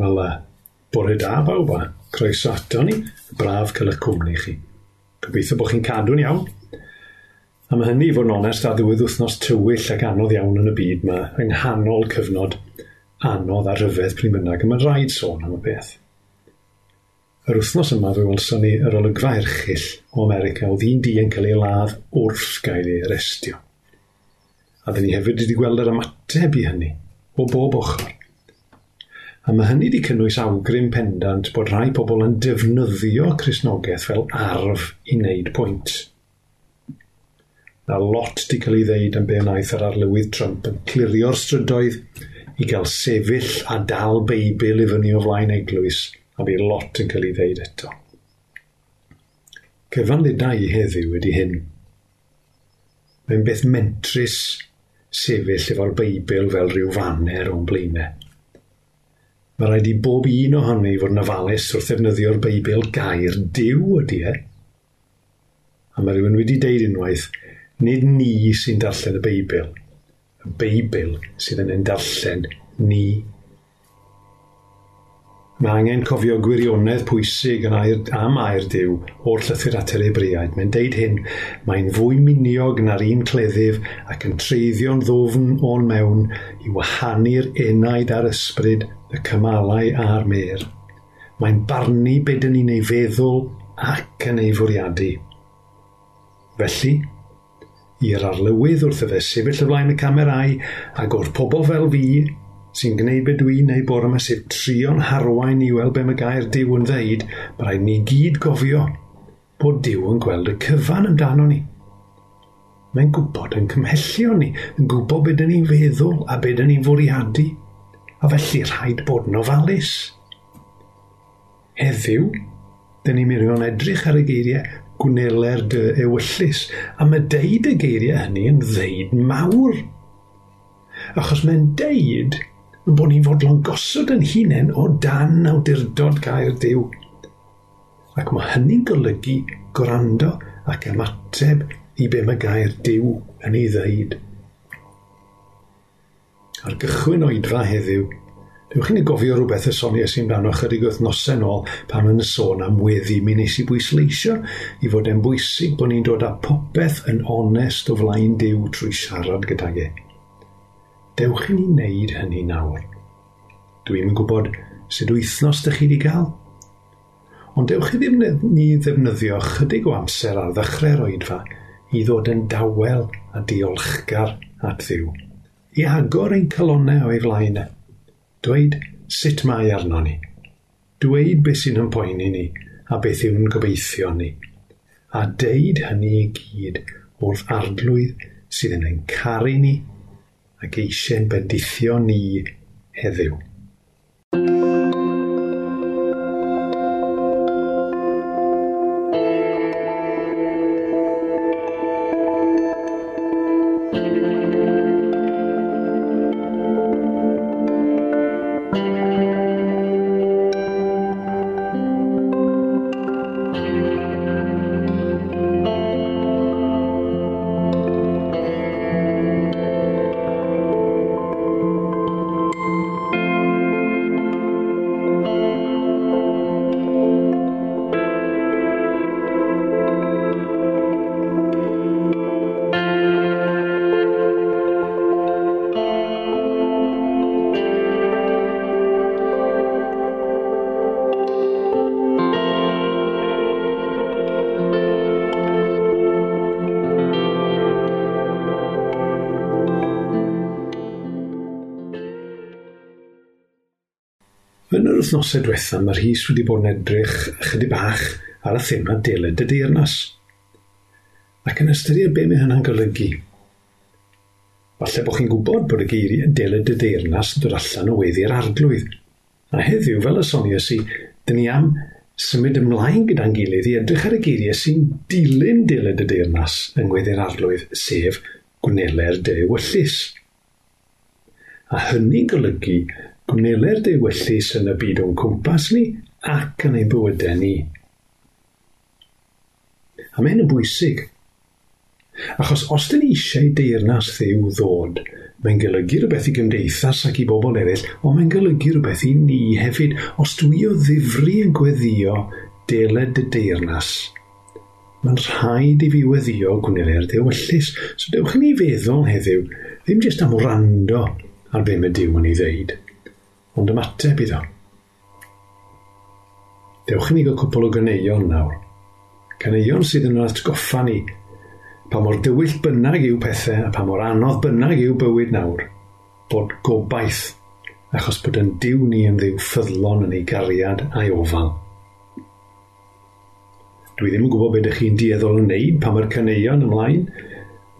Wel, uh, bore da bawb a croeso ato ni. Braf cael eich cwmni chi. Gobeithio bod chi'n cadw'n iawn. A mae hynny, i fod yn onest, a ddiwedd wythnos tywyll ac anodd iawn yn y byd mae yng nghanol cyfnod anodd a rhyfedd pryd bynnag, a mae'n rhaid sôn am y beth. Yr wythnos yma fe welson ni yr olygfa erchill o America o ddyn di yn cael ei ladd wrth gael ei arestio. A dyn ni hefyd wedi gweld yr ymateb i hynny o bob ochr. A mae hynny wedi cynnwys awgrym pendant bod rhai pobl yn defnyddio Cresnogaeth fel arf i wneud pwynt. Na lot di cael ei ddeud yn be wnaeth yr arlywydd Trump yn clirio'r strydoedd i gael sefyll a dal Beibl i fyny o flaen eglwys a bydd lot yn cael ei ddeud eto. Cyfan Cyfanddidau heddiw ydy hyn. Mae'n beth mentrus sefyll efo'r Beibl fel rhyw faner o'n blaenau. Mae rhaid i bob un ohoni fod yn ofalus wrth ddefnyddio'r Beibl gair diw ydy e. A mae rhywun wedi deud unwaith, nid ni sy'n darllen y Beibl, y Beibl sydd yn ein darllen ni. Mae angen cofio gwirionedd pwysig yn air, am air diw o'r llythyr at yr ebriaid. Mae'n deud hyn, mae'n fwy miniog na'r un cleddyf ac yn treiddio'n ddofn o'n mewn i wahanu'r enaid ar ysbryd, y cymalau a'r mer. Mae'n barnu beth yn ni'n ei feddwl ac yn ei fwriadu. Felly, i'r arlywydd wrth y fe sefyll y flaen y camerau ac o'r pobl fel fi sy'n gwneud be dwi'n neu bore yma sef trio'n harwain i weld be mae gair diw yn ddeud, mae rhaid ni gyd gofio bod Dyw yn gweld y cyfan amdano ni. Mae'n gwybod yn cymhellio ni, yn gwybod beth ni'n feddwl a beth ni'n fwriadu, a felly rhaid bod yn ofalus. Heddiw, dyn ni'n mirio'n edrych ar y geiriau gwneler dy ewyllus, a mae deud y geiriau hynny yn ddeud mawr. Achos mae'n deud bod ni'n fodlon gosod yn hunain o dan awdurdod gair Dyw. Ac mae hynny'n golygu gwrando ac ymateb i be mae gair Dyw yn ei ddeud. Ar gychwyn oedfa heddiw, Dwi'n chi'n gofio rhywbeth y sonia sy'n dan ychydig wythnosau nôl pan yn y sôn am weddi mi nes i bwysleisio i fod e'n bwysig bod ni'n dod â popeth yn onest o flaen diw trwy siarad gydag e dewch i ni wneud hynny nawr. Dwi'm yn gwybod sut wythnos ydych chi wedi cael. Ond dewch i ddim ni ddefnyddio chydig o amser ar ddechrau'r oedfa i ddod yn dawel a diolchgar at ddiw. I agor ein calonau o'i flaen e. Dweud sut mae arno ni. Dweud beth sy'n ympoeni ni a beth yw'n gobeithio ni. A deud hynny i gyd wrth arglwydd sydd yn ein caru ni ac eisiau'n bendithio ni heddiw. Wythnosau diwetha mae'r hys wedi bod yn edrych chydig bach ar y thema deled y deyrnas. Ac yn ystyried be mae hynna'n golygu. Falle bod chi'n gwybod bod y geiriau deled y deyrnas yn dod allan o weddi'r arglwydd. A heddiw, fel y sonia si, dyn ni am symud ymlaen gyda'n gilydd i edrych ar y geiriau sy'n dilyn deled y deyrnas yng ngweddi'r arglwydd, sef gwneler de wyllus. A hynny golygu Gwneler dy yn y byd o'n cwmpas ni ac yn ei bywydau ni. A mae'n yn bwysig. Achos os dyn ni eisiau deyrnas ddiw ddod, mae'n golygu rhywbeth i gymdeithas ac i bobl eraill, ond mae'n golygu rhywbeth i ni hefyd os dwi o ddifri yn gweddio deled y deyrnas. Mae'n rhaid i fi weddio gwneud dewyllus, so dewch i ni feddwl heddiw, ddim jyst am wrando ar be mae Dyw yn ei ddeud ond ymateb iddo. Dewch i ni gael cwpl o ganeion nawr. Ganeion sydd yn atgoffa ni pa mor dywyll bynnag yw pethau a pa mor anodd bynnag yw bywyd nawr. Bod gobaith, achos bod yn diw ni yn ddiw ffyddlon yn ei gariad a'i ofal. Dwi ddim yn gwybod beth ydych chi'n dieddol yn wneud pa mae'r caneuon ymlaen.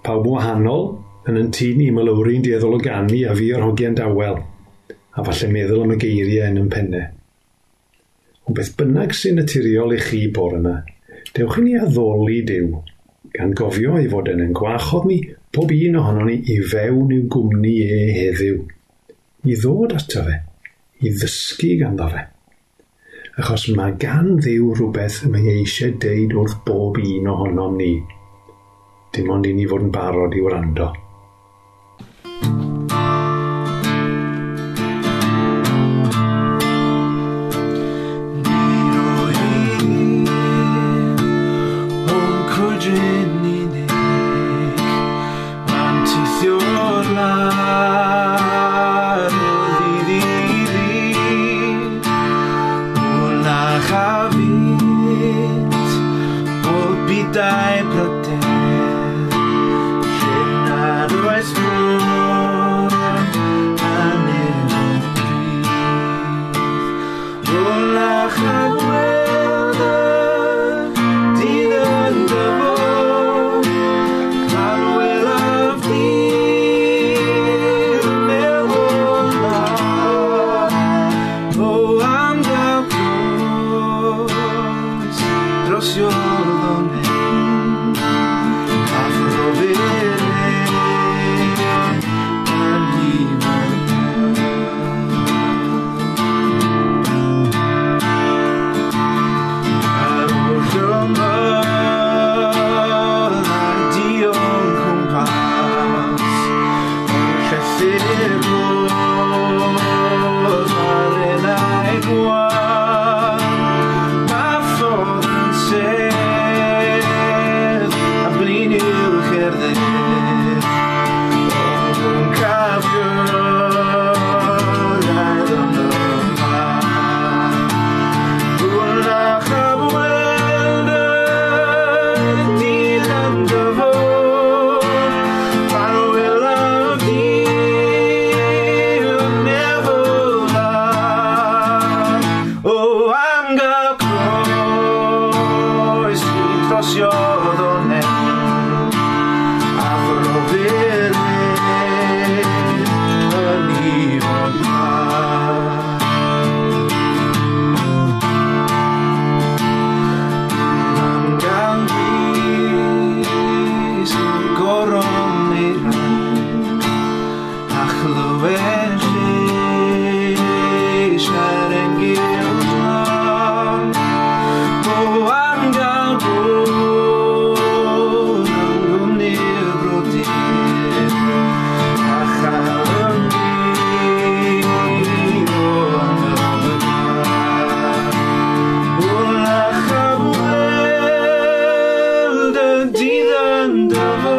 Pawb wahanol yn yn tŷ ni mylwri'n dieddol o ganu a fi o'r hogiau'n dawel a falle meddwl am y geiriau yn yn pennau. Ond beth bynnag sy'n naturiol i chi bore yma, dewch i ni addoli Dyw, gan gofio ei fod yn yn gwachodd ni pob un ohono ni i fewn i'w gwmni e heddiw, i ddod ato fe, i ddysgu ganddo fe. Achos mae gan ddiw rhywbeth y mae eisiau deud wrth bob un ohono ni. Dim ond i ni fod yn barod i wrando. Wonderland.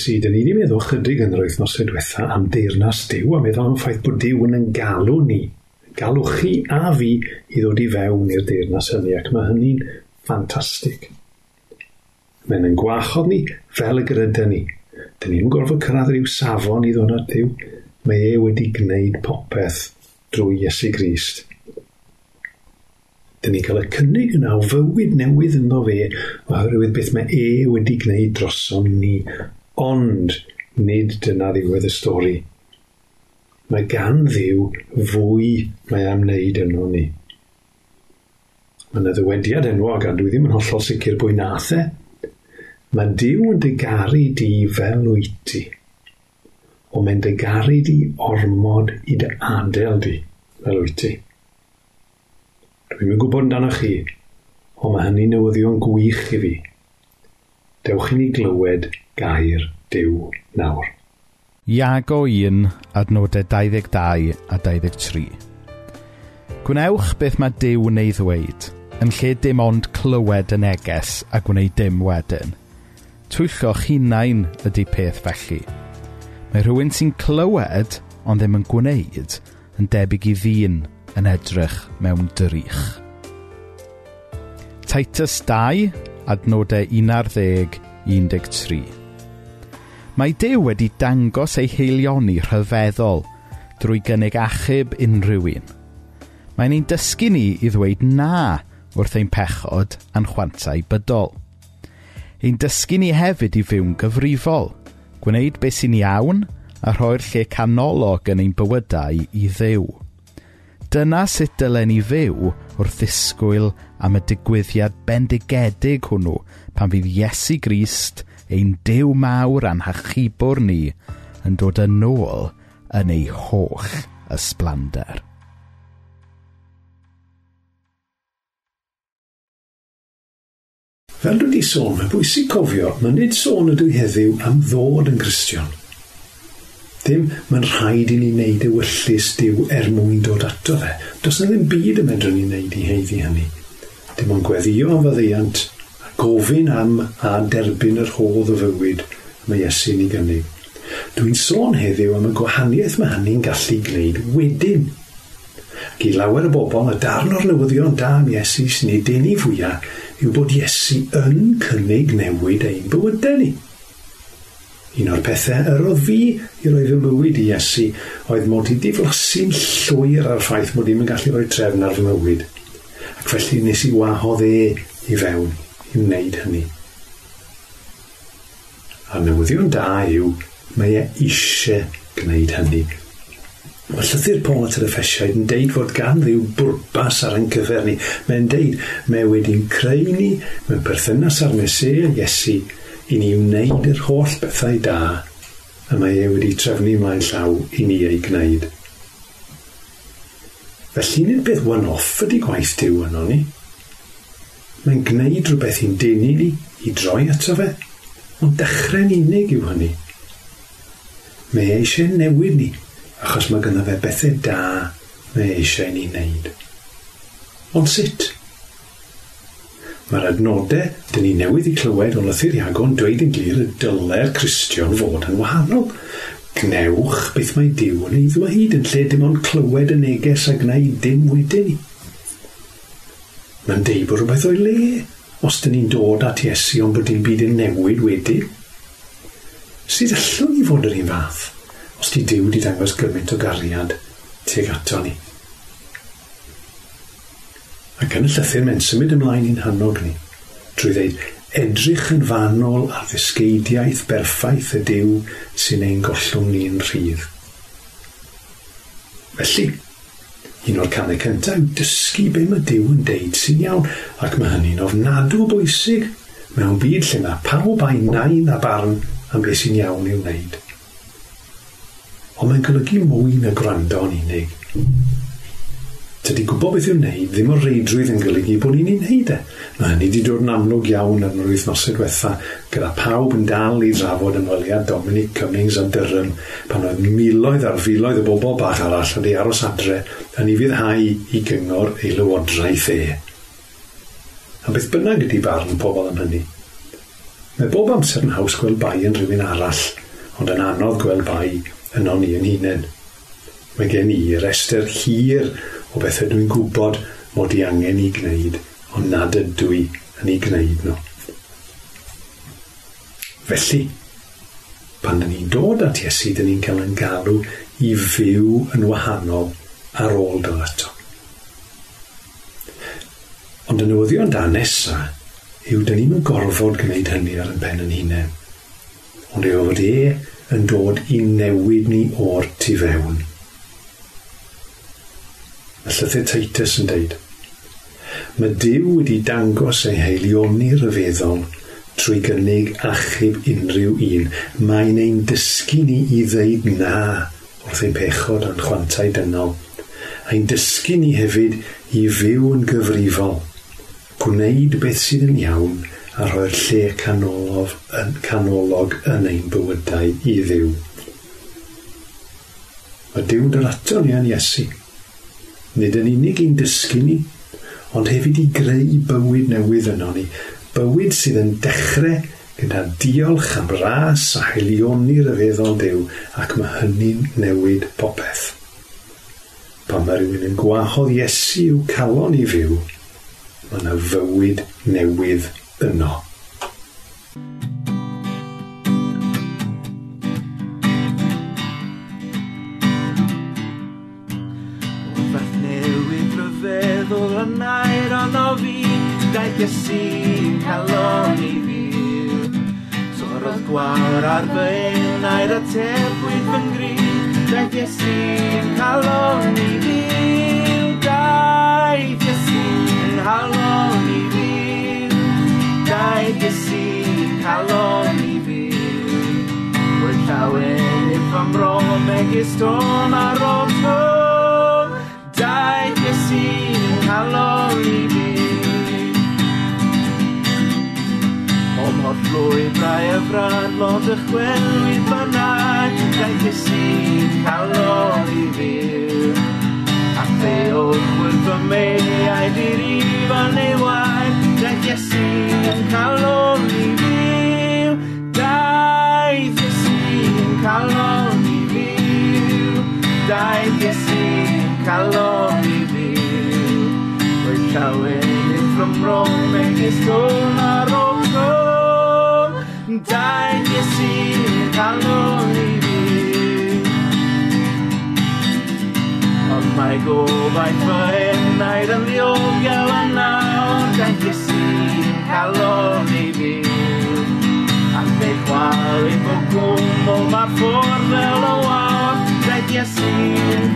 nes i, dyn ni wedi meddwl chydig yn yr wythnosau diwetha am deyrnas Dyw, a meddwl am ffaith bod Dyw yn yn galw ni, galw chi a fi i ddod i fewn i'r deyrnas hynny, ac mae hynny'n ffantastig. Mae'n yn gwachod ni fel y gryda ni. Dyn ni'n gorfod cyrraedd rhyw safon i ddod at Dyw. Mae e wedi gwneud popeth drwy Iesu Grist. Dyn ni'n cael y cynnig yna o fywyd newydd ynddo fe oherwydd beth mae e wedi gwneud drosom ni Ond nid dyna ddiwedd y stori. Mae gan ddiw fwy mae am wneud yno ni. Mae yna ddywediad enwog a dwi ddim yn hollol sicr bwy nath e. Mae Dyw yn digaru di fel wyt ti. O mae'n digaru di ormod i dy adael di fel wyt ti. Dwi'n yn gwybod amdano chi, ond mae hynny newyddion gwych i fi. Dewch i ni glywed gair Dyw nawr. Iago 1, adnodau 22 a 23. Gwnewch beth mae Dyw neu ddweud, yn lle dim ond clywed y neges a gwneud dim wedyn. Twyllwch hunain ydy peth felly. Mae rhywun sy'n clywed ond ddim yn gwneud yn debyg i ddyn yn edrych mewn drych. Titus 2, adnodau 11-13. Mae Dyw wedi dangos ei heilioni rhyfeddol drwy gynnig achub unrhyw un. Mae'n ein dysgu ni i ddweud na wrth ein pechod a'n chwantau bydol. Ein dysgu ni hefyd i fyw'n gyfrifol, gwneud beth sy'n iawn a rhoi'r lle canolog yn ein bywydau i ddew. Dyna sut dylen ni fyw wrth ddisgwyl am y digwyddiad bendigedig hwnnw pan fydd Iesu Grist ein Dew mawr a'n hachubwr ni yn dod yn ôl yn ei hoch ysblander. Fel dwi wedi sôn, mae bwysig cofio, mae nid sôn ydw i heddiw am ddod yn Gristion. Ddim, mae'n rhaid i ni wneud ewyllus diw er mwyn dod ato fe. Does na ddim byd y medrwn ni wneud i heiddi hynny. Dim ond gweddio am faddeiant, gofyn am a derbyn yr hodd o fywyd mae Iesu'n ei gynnig. Dwi'n sôn heddiw am y gwahaniaeth mae hynny'n gallu gwneud wedyn. Ac i lawer o bobl, y darn o'r newyddion da am Iesu sy'n ei denu fwyaf yw bod Iesu yn cynnig newid ein bywydau ni. Un o'r pethau yrodd fi i roi fy mywyd i Iesu oedd mod i diflasu'n llwyr ar ffaith mod i'n gallu rhoi trefn ar fy mywyd. Ac felly nes i wahodd e i fewn i wneud hynny. A newyddion da yw mae e eisiau gwneud hynny. Mae llythyr Paul at yr effesiaid yn deud fod gan ddiw bwrpas ar ein cyfer ni. Mae'n deud, mae wedi'n creu ni mewn perthynas ar Mesu Iesu i ni wneud yr holl bethau da a mae e wedi trefnu mlaen llaw i ni ei gwneud. Felly, nid beth one-off ydy gwaith diw yno ni. Mae'n gwneud rhywbeth i'n denu ni i droi ato fe, ond dechrau'n unig yw hynny. Mae eisiau newid ni, achos mae gynno fe bethau da mae eisiau ni wneud. Ond sut? Mae'r adnodau dyn ni newydd i clywed o lythyr Iago'n dweud yn glir y dyle'r Cristion fod yn wahanol. Gnewch beth mae Dyw yn ei ddweud yn lle dim ond clywed y neges a gwneud dim wedyn ni. Mae'n deud bod rhywbeth o'i le os dyn ni'n dod at Iesu ond bod dim byd yn newid wedi. Sut allwn ni fod yr un fath os di Dyw wedi dangos gymaint o gariad tuag ato ni? Ac yn y llythyr mae'n symud ymlaen i'n hannog ni drwy ddeud edrych yn fanol ar ddysgeidiaeth berffaith y Dyw sy'n ein gollwng ni'n rhydd. Felly, un o'r canau cyntaf yw dysgu be mae Dyw yn deud sy'n iawn, ac mae hynny'n ofnadw bwysig mewn byd lle mae pawb a'i nain a barn am beth sy'n iawn i'w wneud. Ond mae'n golygu mwy na gwrando yn unig. Tydi gwybod beth yw'n wneud, ddim o reidrwydd yn golygu bod ni'n ei wneud e. Mae hynny wedi dod yn amlwg iawn yn yr wythnosau diwetha, gyda pawb yn dal i drafod ymweliad Dominic Cummings a Durham pan oedd miloedd ar filoedd o bobl bach arall wedi aros adre yn ei fyddhau i gyngor ei lywodraeth e. A beth bynnag ydy barn pobl am hynny? Mae bob amser yn haws gweld bai yn rhywun arall, ond yn anodd gweld bai yno ni yn hunain. Mae gen i rester hir o bethau dwi'n gwybod mod i angen i gwneud, ond nad ydw i yn ei gwneud nhw. Felly, pan dyn ni'n dod at Iesu, dyn ni'n cael yn galw i fyw yn wahanol ar ôl dod ato. Ond y newyddion da nesa yw dyn ni'n gorfod gwneud hynny ar y pen yn hunain. Ond yw fod e yn dod i newid ni o'r tu fewn y llythyr Titus yn deud. Mae Dyw wedi dangos ei heilioni ryfeddol trwy gynnig achub unrhyw un. Mae'n ein dysgu ni i ddeud na wrth ein pechod a'n chwantau dynol. A'n dysgu ni hefyd i fyw yn gyfrifol, gwneud beth sydd yn iawn a rhoi'r lle canolog yn, canolog yn ein bywydau i ddiw. Mae Dyw dyr aton ni yn Iesu nid yn unig i'n dysgu ni, ond hefyd i greu bywyd newydd yno ni. Bywyd sydd yn dechrau gyda diolch am ras a helioni'r yfeddol Dyw ac mae hynny'n newid popeth. Pan mae rhywun yn gwahodd Iesu i'w calon i fyw, mae yna fywyd newydd yno. mlynaid ond o fi Daeth Iesu'n calon i fi. Torodd gwawr ar fy eilnaid a tebwyd fy ngri Daeth Iesu'n calon i fi. Daeth Iesu'n calon i fi. Daeth Iesu'n calon i fi. Roedd llawen i'r fy mro megis don ar ond fwy Ond y chwelwyd bynnag Daeth i sy'n cael ôl i fi A lle oedd chwyr fy meiaid i'r fan ei wair Daeth Iesu yn cael ôl i fi Daeth Iesu yn cael ôl i fi Daeth Iesu yn cael ôl i fi Roedd llawer i ffrym Rome Megis Dona go by train, night and the old gal and now Thank you see, hello baby Andrei poale pe cum o va for de la oa Thank you see,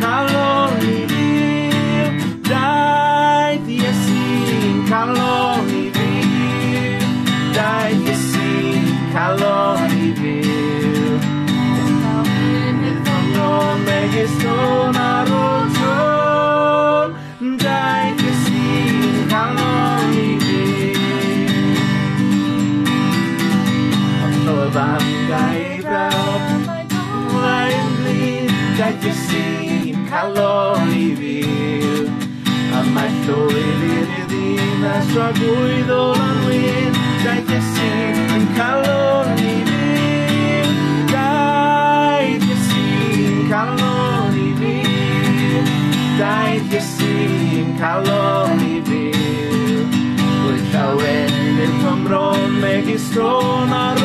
tra tragwydd o lanwyn Daeth Iesu yn calon i fi Daeth Iesu yn calon i fi Daeth Iesu yn calon i fi Gwyd llawen yn ymron megis tron ar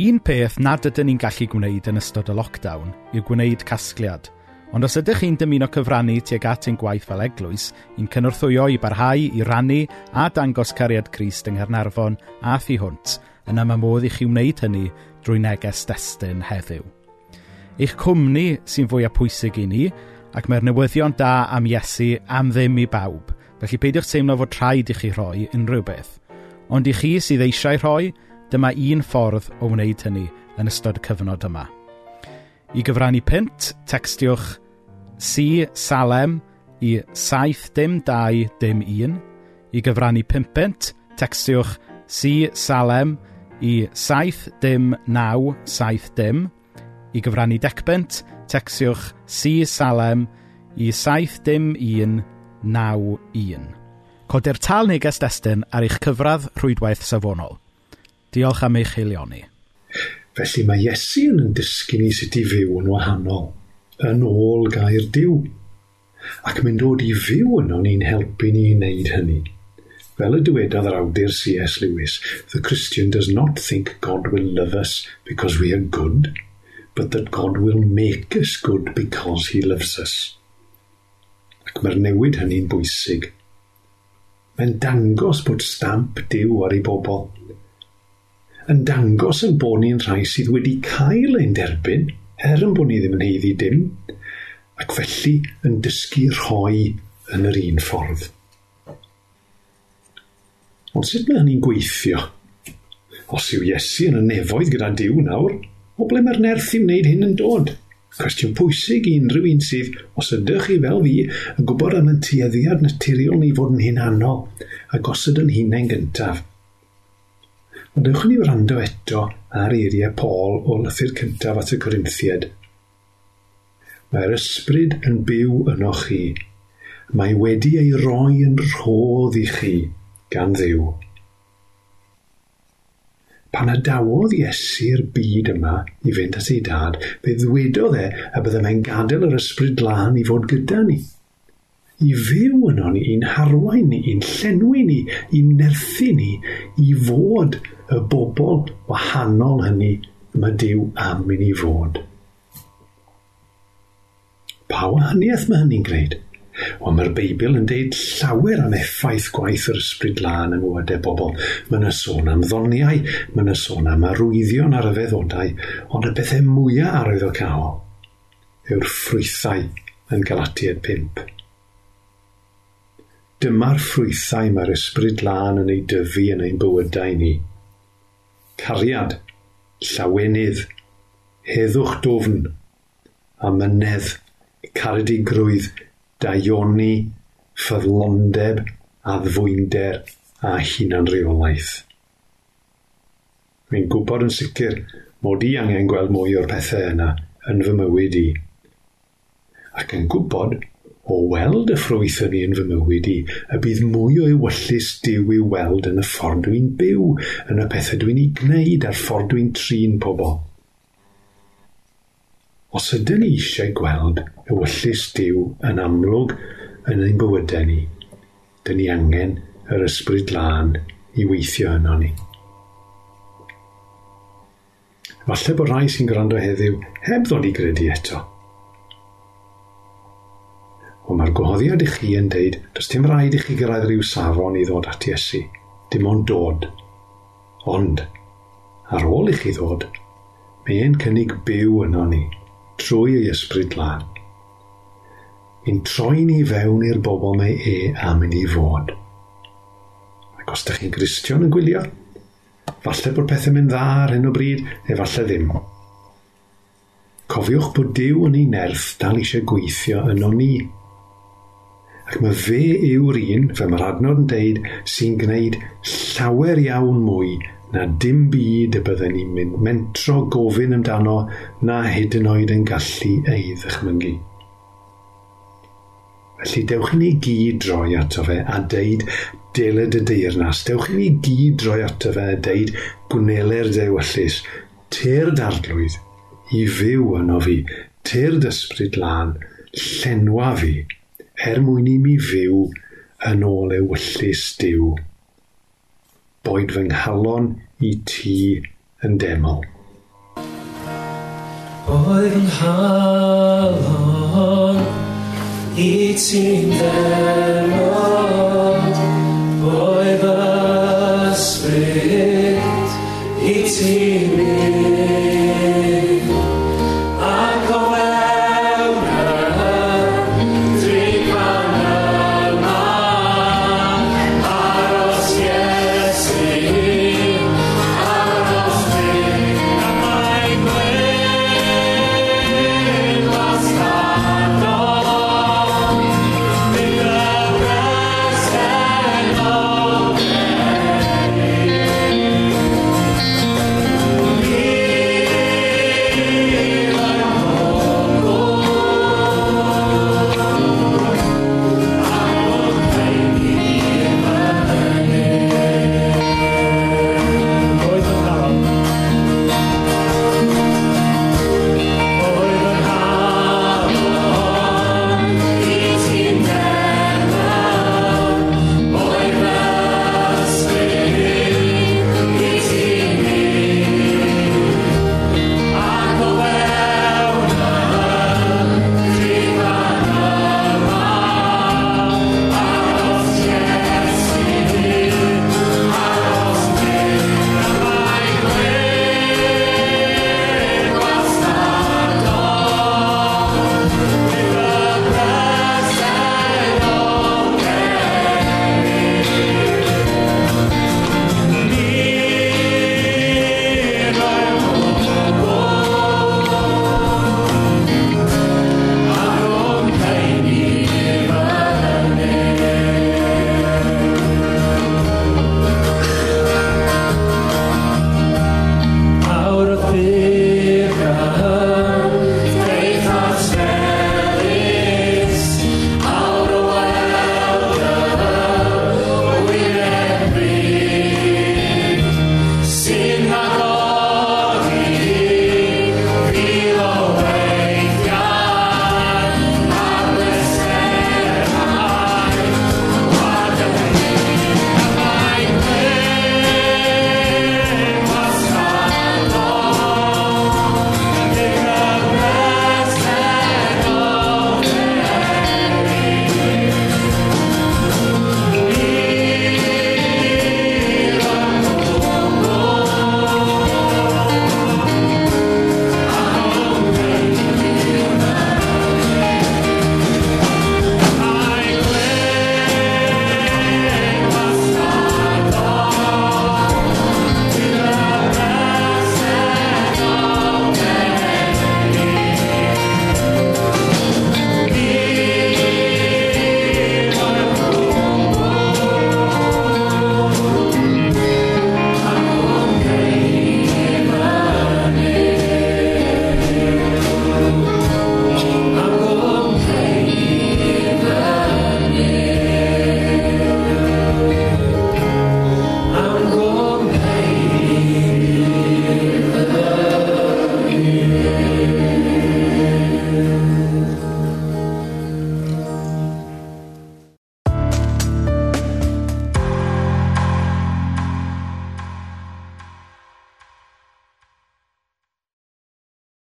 Un peth nad ydyn ni'n gallu gwneud yn ystod y lockdown yw gwneud casgliad, ond os ydych chi'n dymuno cyfrannu tuag at ein gwaith fel eglwys, i'n cynorthwyo i barhau i rannu a dangos cariad Crist yng Nghernarfon a thu hwnt, yna mae modd i chi wneud hynny drwy neges destun heddiw. Eich cwmni sy'n fwyaf pwysig i ni, ac mae'r newyddion da am Iesu am ddim i bawb, felly peidiwch teimlo fod rhaid i chi rhoi unrhyw beth. Ond i chi sydd eisiau rhoi, Dyma un ffordd o wneud hynny yn ystod y cyfnod yma. I gyfrannu pint, textiwch C Salem i 7 dim 2 dim 1. I gyfrannu 5 textiwch C Salem i 7 dim 9 7 dim. I gyfrannu decbent, pint, textiwch C Salem i 7 dim 1 9 1. Codir tal neges destyn ar eich cyfradd rhwydwaith safonol. Diolch am eich heilioni. Felly mae Iesu yn dysgu ni sut i fyw yn wahanol, yn ôl gair diw. Ac mae'n dod i fyw yno ni'n helpu ni i wneud hynny. Fel y dywedodd yr awdur C.S. Lewis, the Christian does not think God will love us because we are good, but that God will make us good because he loves us. Ac mae'r newid hynny'n bwysig. Mae'n dangos bod stamp diw ar ei bobl – yn dangos yn bod ni'n rhai sydd wedi cael ein derbyn, er yn bod ni ddim yn heiddi dim, ac felly yn dysgu rhoi yn yr un ffordd. Ond sut mae hynny'n gweithio? Os yw Iesu yn y nefoedd gyda Dyw nawr, o ble mae'r nerth i wneud hyn yn dod? Cwestiwn pwysig i unrhyw un sydd, os ydych chi fel fi, yn gwybod am y tueddiad naturiol ni fod yn hunanol, ac os ydyn hunain gyntaf, Newch ni wrando eto ar eiriau Paul o lythyr cyntaf at y Corinthiad. Mae'r ysbryd yn byw yno chi. Mae wedi ei roi yn rhodd i chi gan ddiw. Pan adawodd Iesu'r byd yma i fynd at ei dad, fe ddwedodd e a byddai mae'n gadael yr ysbryd lan i fod gyda ni i fyw yno ni, i'n harwain ni, i'n llenwi ni, i'n nerthu ni, i fod y bobl wahanol hynny mae Dyw am mynd i fod. Pa wahaniaeth mae hynny'n gwneud? Ond mae'r Beibl yn deud llawer am effaith gwaith yr ysbryd lan yng ngwydau bobl. Mae'n y sôn am ddoniau, mae'n y sôn am arwyddion ar y feddodau, ond y bethau mwyaf arwyddocaol yw'r ffrwythau yn Galatiad 5. Dyma'r ffrwythau mae'r ysbryd lan yn ei dyfu yn ein bywydau ni – cariad, llawenydd, heddwch dofn, amynedd, caredigrwydd, daioni, ffyddlondeb, addfwynder a hunanreolaeth. Rwy'n gwybod yn sicr mod i angen gweld mwy o'r pethau yna yn fy mywyd i. Ac yn gwybod o weld y ffrwyth yn yn fy mywyd i, y bydd mwy o ewyllus diw i weld yn y ffordd dwi'n byw, yn y pethau dwi'n ei gwneud a'r ffordd dwi'n trin pobl. Os ydyn ni eisiau gweld ewyllus diw yn amlwg yn ein bywydau ni, dyn ni angen yr ysbryd lân i weithio yno ni. Falle bod rhai sy'n gwrando heddiw heb ddod i gredu eto – ond mae'r gwahoddiad i chi yn deud, does dim rhaid i chi gyrraedd rhyw safon i ddod at Iesu, dim ond dod. Ond, ar ôl i chi ddod, mae e'n cynnig byw yno ni, trwy ei ysbryd lan. Mi'n troi ni fewn i'r bobl mae e am mynd i fod. Ac os ydych chi'n gristion yn gwylio, falle bod pethau mynd dda ar hyn o bryd, neu falle ddim. Cofiwch bod Dyw yn ei nerth dal eisiau gweithio yno ni. Ac mae fe yw'r un, fe mae'r adnod yn deud, sy'n gwneud llawer iawn mwy na dim byd y byddwn ni'n mynd mentro gofyn amdano na hyd yn oed yn gallu ei ddychmygu. Felly dewch i ni gyd droi ato fe a deud deled y deyrnas. Dewch i ni gyd droi ato fe a deud gwneler dewyllus. Te'r darglwydd i fyw yno fi. Te'r dysbryd lân. Llenwa fi er mwyn i mi fyw yn ôl ewyllus diw. Boed fy nghalon i ti yn demol. Boed fy nghalon i ti'n demol, boed fy ysbryd i ti'n